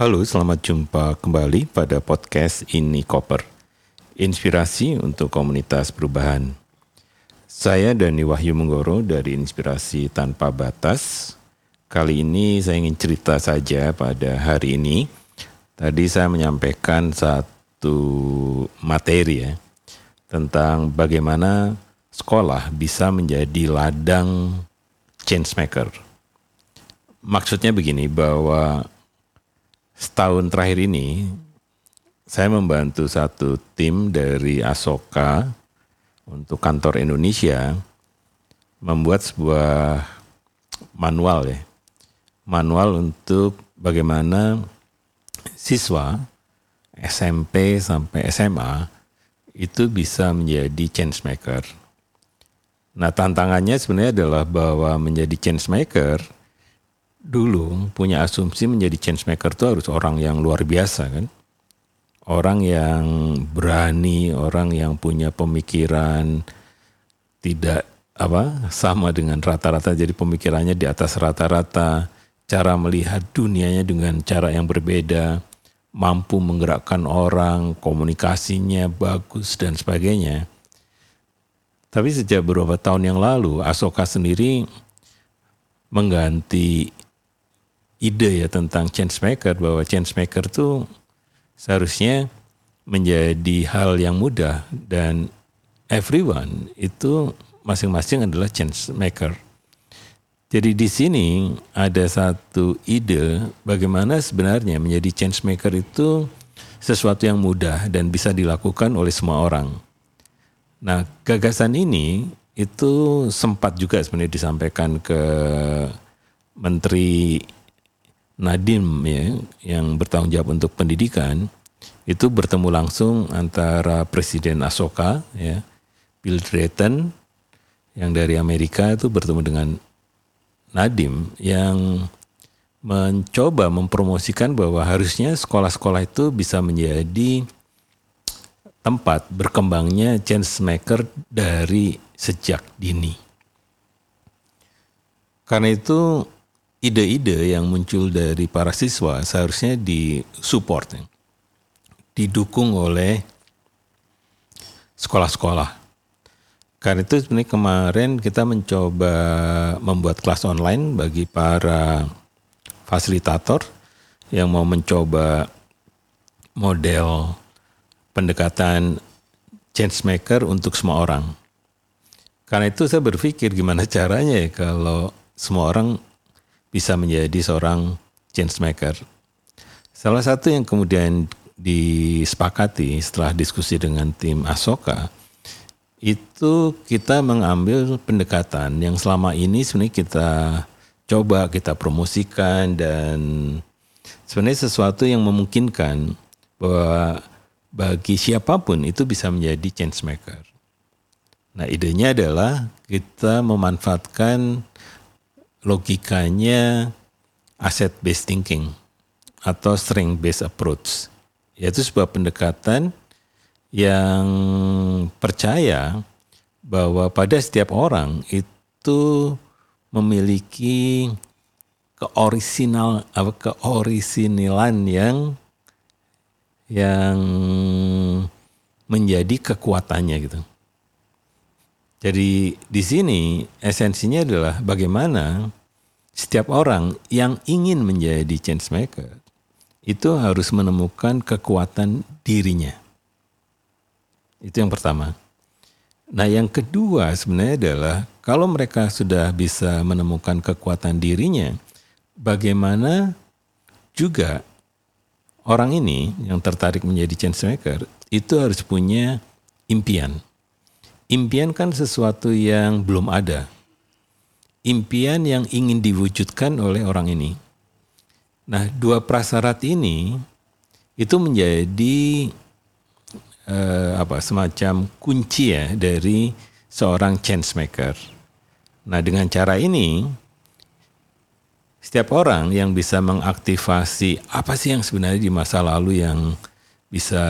Halo, selamat jumpa kembali pada podcast Ini Koper. Inspirasi untuk komunitas perubahan. Saya Dani Wahyu Menggoro dari Inspirasi Tanpa Batas. Kali ini saya ingin cerita saja pada hari ini. Tadi saya menyampaikan satu materi ya tentang bagaimana sekolah bisa menjadi ladang change maker. Maksudnya begini bahwa setahun terakhir ini saya membantu satu tim dari Asoka untuk kantor Indonesia membuat sebuah manual ya. Manual untuk bagaimana siswa SMP sampai SMA itu bisa menjadi change maker. Nah tantangannya sebenarnya adalah bahwa menjadi change maker dulu punya asumsi menjadi change maker itu harus orang yang luar biasa kan. Orang yang berani, orang yang punya pemikiran tidak apa sama dengan rata-rata jadi pemikirannya di atas rata-rata, cara melihat dunianya dengan cara yang berbeda, mampu menggerakkan orang, komunikasinya bagus dan sebagainya. Tapi sejak beberapa tahun yang lalu, Asoka sendiri mengganti ide ya tentang change maker bahwa change maker itu seharusnya menjadi hal yang mudah dan everyone itu masing-masing adalah change maker. Jadi di sini ada satu ide bagaimana sebenarnya menjadi change maker itu sesuatu yang mudah dan bisa dilakukan oleh semua orang. Nah, gagasan ini itu sempat juga sebenarnya disampaikan ke Menteri Nadim ya yang bertanggung jawab untuk pendidikan itu bertemu langsung antara Presiden Asoka ya Bill Drayton yang dari Amerika itu bertemu dengan Nadim yang mencoba mempromosikan bahwa harusnya sekolah-sekolah itu bisa menjadi tempat berkembangnya change maker dari sejak dini. Karena itu ide-ide yang muncul dari para siswa seharusnya disupport, didukung oleh sekolah-sekolah. Karena itu sebenarnya kemarin kita mencoba membuat kelas online bagi para fasilitator yang mau mencoba model pendekatan change maker untuk semua orang. Karena itu saya berpikir gimana caranya ya kalau semua orang bisa menjadi seorang change maker. Salah satu yang kemudian disepakati setelah diskusi dengan tim Asoka itu kita mengambil pendekatan yang selama ini sebenarnya kita coba kita promosikan dan sebenarnya sesuatu yang memungkinkan bahwa bagi siapa pun itu bisa menjadi change maker. Nah idenya adalah kita memanfaatkan logikanya asset based thinking atau strength based approach yaitu sebuah pendekatan yang percaya bahwa pada setiap orang itu memiliki keorisinal apa yang yang menjadi kekuatannya gitu. Jadi di sini esensinya adalah bagaimana setiap orang yang ingin menjadi change maker itu harus menemukan kekuatan dirinya. Itu yang pertama. Nah, yang kedua sebenarnya adalah kalau mereka sudah bisa menemukan kekuatan dirinya, bagaimana juga orang ini yang tertarik menjadi change maker itu harus punya impian Impian kan sesuatu yang belum ada. Impian yang ingin diwujudkan oleh orang ini. Nah, dua prasyarat ini itu menjadi eh, apa semacam kunci ya dari seorang change maker. Nah, dengan cara ini setiap orang yang bisa mengaktifasi apa sih yang sebenarnya di masa lalu yang bisa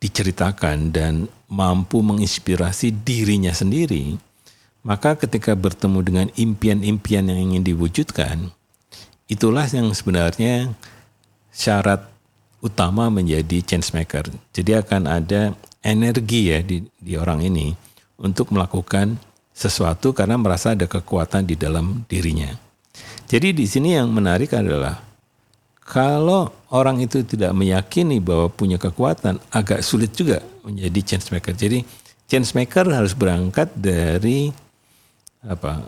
diceritakan dan mampu menginspirasi dirinya sendiri, maka ketika bertemu dengan impian-impian yang ingin diwujudkan, itulah yang sebenarnya syarat utama menjadi change maker. Jadi akan ada energi ya di, di orang ini untuk melakukan sesuatu karena merasa ada kekuatan di dalam dirinya. Jadi di sini yang menarik adalah kalau orang itu tidak meyakini bahwa punya kekuatan, agak sulit juga menjadi change maker. Jadi change maker harus berangkat dari apa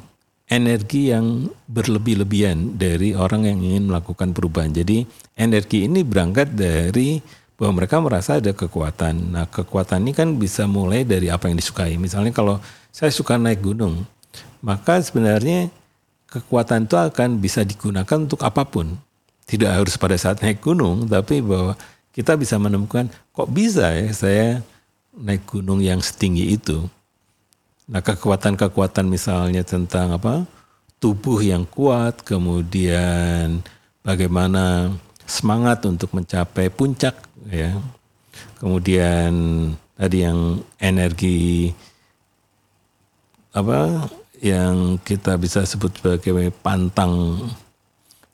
energi yang berlebih-lebihan dari orang yang ingin melakukan perubahan. Jadi energi ini berangkat dari bahwa mereka merasa ada kekuatan. Nah, kekuatan ini kan bisa mulai dari apa yang disukai. Misalnya kalau saya suka naik gunung, maka sebenarnya kekuatan itu akan bisa digunakan untuk apa pun. Tidak harus pada saat naik gunung, tapi bahwa kita bisa menemukan kok bisa ya saya naik gunung yang setinggi itu. Nah, kekuatan-kekuatan misalnya tentang apa? tubuh yang kuat, kemudian bagaimana semangat untuk mencapai puncak ya. Kemudian tadi yang energi apa yang kita bisa sebut sebagai pantang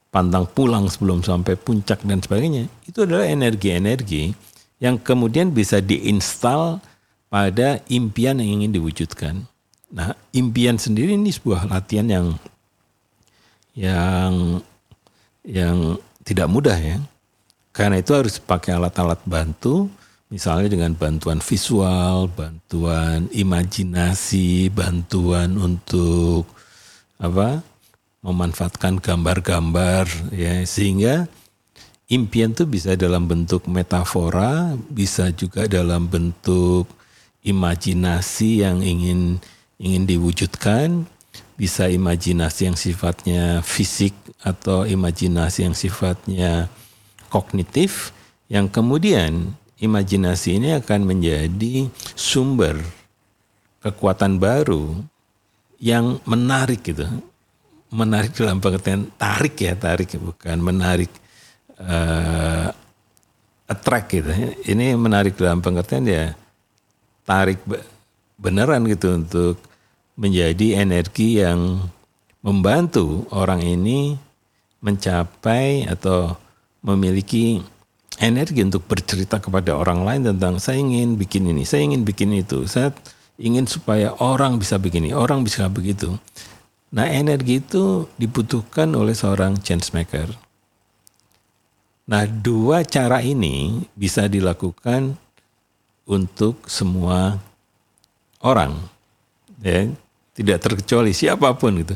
pantang pulang sebelum sampai puncak dan sebagainya itu adalah energi-energi yang kemudian bisa diinstal pada impian yang ingin diwujudkan. Nah, impian sendiri ini sebuah latihan yang yang yang tidak mudah ya. Karena itu harus pakai alat-alat bantu, misalnya dengan bantuan visual, bantuan imajinasi, bantuan untuk apa? Memanfaatkan gambar-gambar ya sehingga impian itu bisa dalam bentuk metafora, bisa juga dalam bentuk imajinasi yang ingin ingin diwujudkan, bisa imajinasi yang sifatnya fisik atau imajinasi yang sifatnya kognitif yang kemudian imajinasi ini akan menjadi sumber kekuatan baru yang menarik gitu. Menarik dalam pengertian tarik ya, tarik bukan menarik uh, attract gitu. Ini menarik dalam pengertian ya tarik beneran gitu untuk menjadi energi yang membantu orang ini mencapai atau memiliki energi untuk bercerita kepada orang lain tentang saya ingin bikin ini, saya ingin bikin itu, saya ingin supaya orang bisa begini, orang bisa begitu. Nah energi itu dibutuhkan oleh seorang change maker. Nah dua cara ini bisa dilakukan untuk semua orang, ya tidak terkecuali siapa pun itu,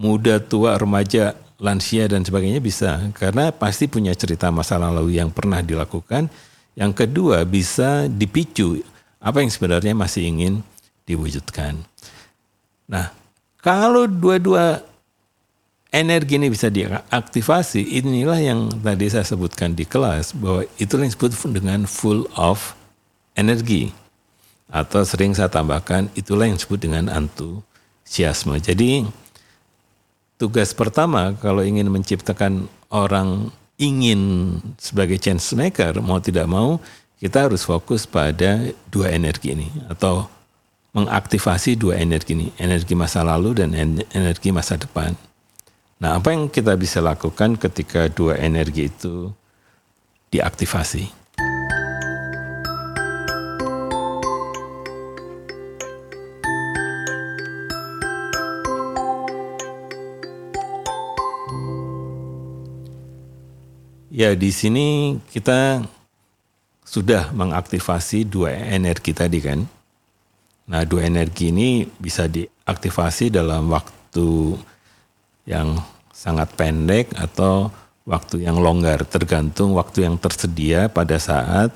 muda, tua, remaja, lansia dan sebagainya bisa karena pasti punya cerita masa lalu yang pernah dilakukan. Yang kedua bisa dipicu apa yang sebenarnya masih ingin diwujudkan. Nah, kalau dua-dua energi ini bisa diaktifasi, inilah yang tadi saya sebutkan di kelas bahwa itu yang disebut dengan full of energi. Atau sering saya tambahkan itulah yang disebut dengan antusiasme. Jadi tugas pertama kalau ingin menciptakan orang ingin sebagai change maker mau tidak mau kita harus fokus pada dua energi ini atau mengaktifasi dua energi ini, energi masa lalu dan energi masa depan. Nah, apa yang kita bisa lakukan ketika dua energi itu diaktifasi? Ya di sini kita sudah mengaktifasi dua energi tadi kan. Nah dua energi ini bisa diaktifasi dalam waktu yang sangat pendek atau waktu yang longgar tergantung waktu yang tersedia pada saat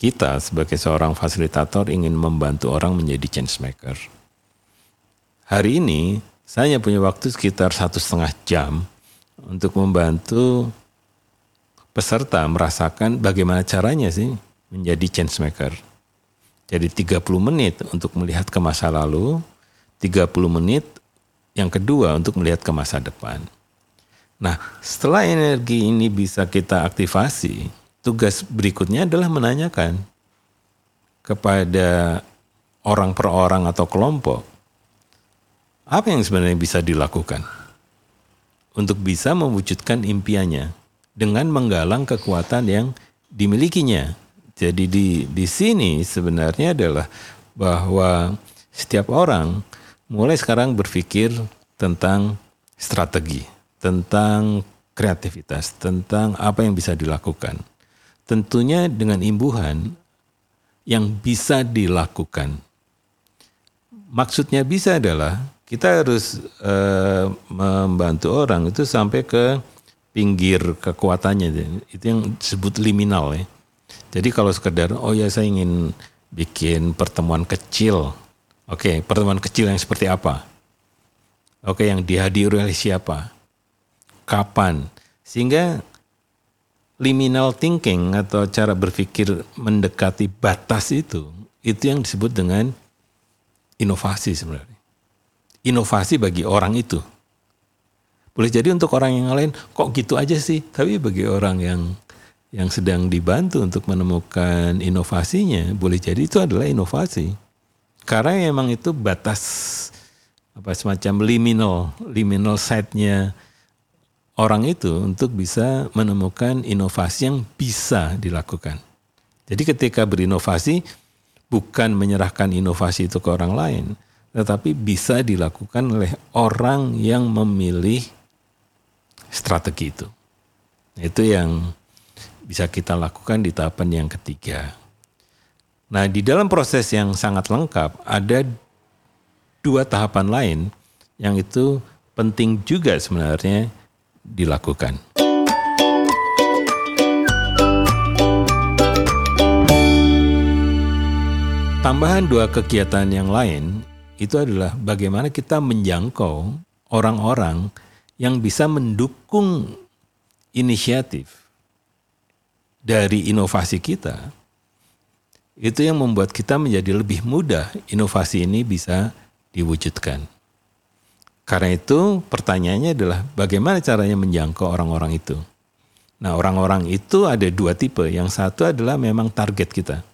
kita sebagai seorang fasilitator ingin membantu orang menjadi change maker. Hari ini saya punya waktu sekitar satu setengah jam untuk membantu peserta merasakan bagaimana caranya sih menjadi change maker. Jadi 30 menit untuk melihat ke masa lalu, 30 menit yang kedua untuk melihat ke masa depan. Nah, setelah energi ini bisa kita aktifasi, tugas berikutnya adalah menanyakan kepada orang per orang atau kelompok, apa yang sebenarnya bisa dilakukan untuk bisa mewujudkan impiannya dengan menggalang kekuatan yang dimilikinya. Jadi di di sini sebenarnya adalah bahwa setiap orang mulai sekarang berpikir tentang strategi, tentang kreativitas, tentang apa yang bisa dilakukan. Tentunya dengan imbuhan yang bisa dilakukan. Maksudnya bisa adalah kita harus uh, membantu orang itu sampai ke pinggir kekuatannya. Itu yang disebut liminal ya. Jadi kalau sekedar oh ya saya ingin bikin pertemuan kecil. Oke, pertemuan kecil yang seperti apa? Oke, yang dihadiri oleh siapa? Kapan? Sehingga liminal thinking atau cara berpikir mendekati batas itu, itu yang disebut dengan inovasi sebenarnya. Inovasi bagi orang itu. Boleh jadi untuk orang yang lain kok gitu aja sih, tapi bagi orang yang yang sedang dibantu untuk menemukan inovasinya, boleh jadi itu adalah inovasi. Karena memang itu batas apa semacam liminal, liminal side-nya orang itu untuk bisa menemukan inovasi yang bisa dilakukan. Jadi ketika berinovasi bukan menyerahkan inovasi itu ke orang lain, tetapi bisa dilakukan oleh orang yang memilih strategi itu. Itu yang bisa kita lakukan di tahapan yang ketiga. Nah, di dalam proses yang sangat lengkap ada dua tahapan lain yang itu penting juga sebenarnya dilakukan. Tambahan dua kegiatan yang lain itu adalah bagaimana kita menjangkau orang-orang yang bisa mendukung inisiatif dari inovasi kita, itu yang membuat kita menjadi lebih mudah inovasi ini bisa diwujudkan. Karena itu pertanyaannya adalah bagaimana caranya menjangkau orang-orang itu. Nah orang-orang itu ada dua tipe. Yang satu adalah memang target kita.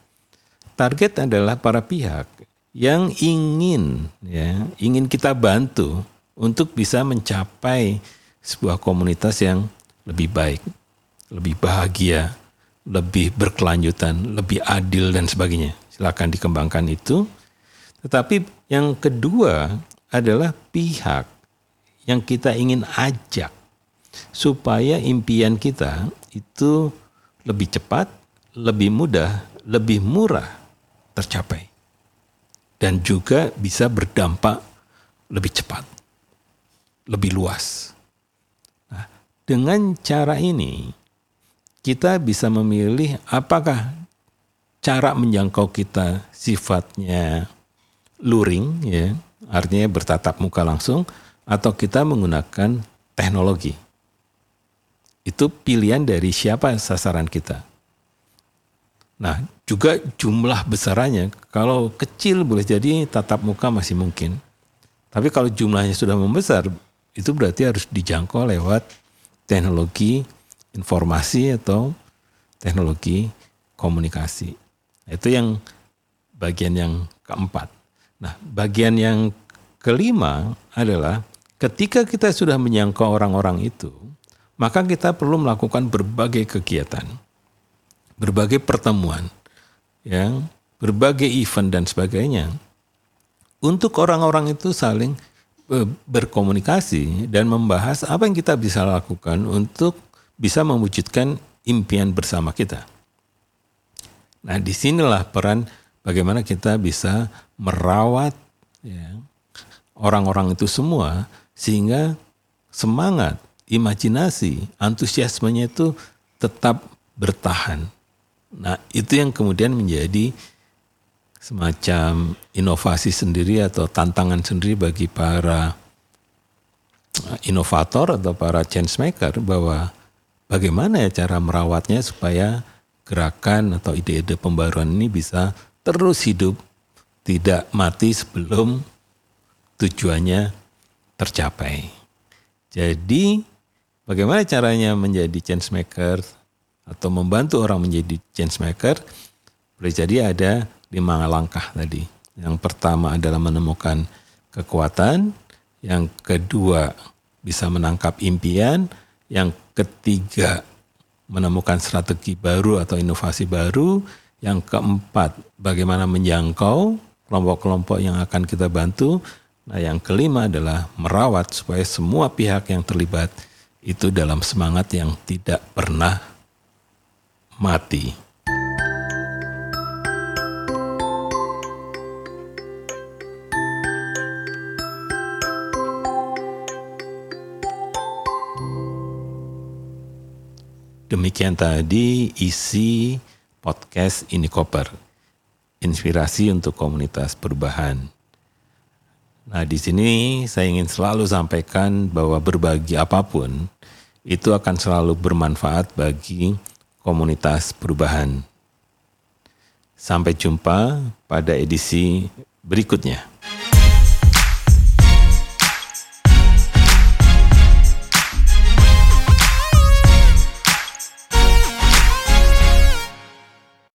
Target adalah para pihak yang ingin ya ingin kita bantu untuk bisa mencapai sebuah komunitas yang lebih baik, lebih bahagia, lebih berkelanjutan, lebih adil dan sebagainya. Silakan dikembangkan itu. Tetapi yang kedua adalah pihak yang kita ingin ajak supaya impian kita itu lebih cepat, lebih mudah, lebih murah tercapai. Dan juga bisa berdampak lebih cepat, lebih luas. Nah, dengan cara ini kita bisa memilih apakah cara menjangkau kita sifatnya luring ya, artinya bertatap muka langsung atau kita menggunakan teknologi. Itu pilihan dari siapa sasaran kita. Nah, juga jumlah besarannya, kalau kecil boleh jadi tatap muka masih mungkin. Tapi kalau jumlahnya sudah membesar, itu berarti harus dijangkau lewat teknologi informasi atau teknologi komunikasi. Itu yang bagian yang keempat. Nah, bagian yang kelima adalah ketika kita sudah menyangkau orang-orang itu, maka kita perlu melakukan berbagai kegiatan, berbagai pertemuan, yang berbagai event dan sebagainya. Untuk orang-orang itu saling eh, berkomunikasi dan membahas apa yang kita bisa lakukan untuk bisa mewujudkan impian bersama kita. Nah, di sinilah peran bagaimana kita bisa merawat ya, orang-orang itu semua sehingga semangat, imajinasi, antusiasmenya itu tetap bertahan. Nah, itu yang kemudian menjadi semacam inovasi sendiri atau tantangan sendiri bagi para inovator atau para change maker bahwa bagaimana ya cara merawatnya supaya gerakan atau ide-ide pembaruan ini bisa terus hidup, tidak mati sebelum tujuannya tercapai. Jadi, bagaimana caranya menjadi change maker atau membantu orang menjadi change maker? Boleh jadi ada lima langkah tadi. Yang pertama adalah menemukan kekuatan, yang kedua bisa menangkap impian, yang ketiga menemukan strategi baru atau inovasi baru. Yang keempat, bagaimana menjangkau kelompok-kelompok yang akan kita bantu. Nah, yang kelima adalah merawat supaya semua pihak yang terlibat itu dalam semangat yang tidak pernah mati. Demikian tadi isi podcast ini koper. Inspirasi untuk komunitas perubahan. Nah, di sini saya ingin selalu sampaikan bahwa berbagi apa pun itu akan selalu bermanfaat bagi komunitas perubahan. Sampai jumpa pada edisi berikutnya.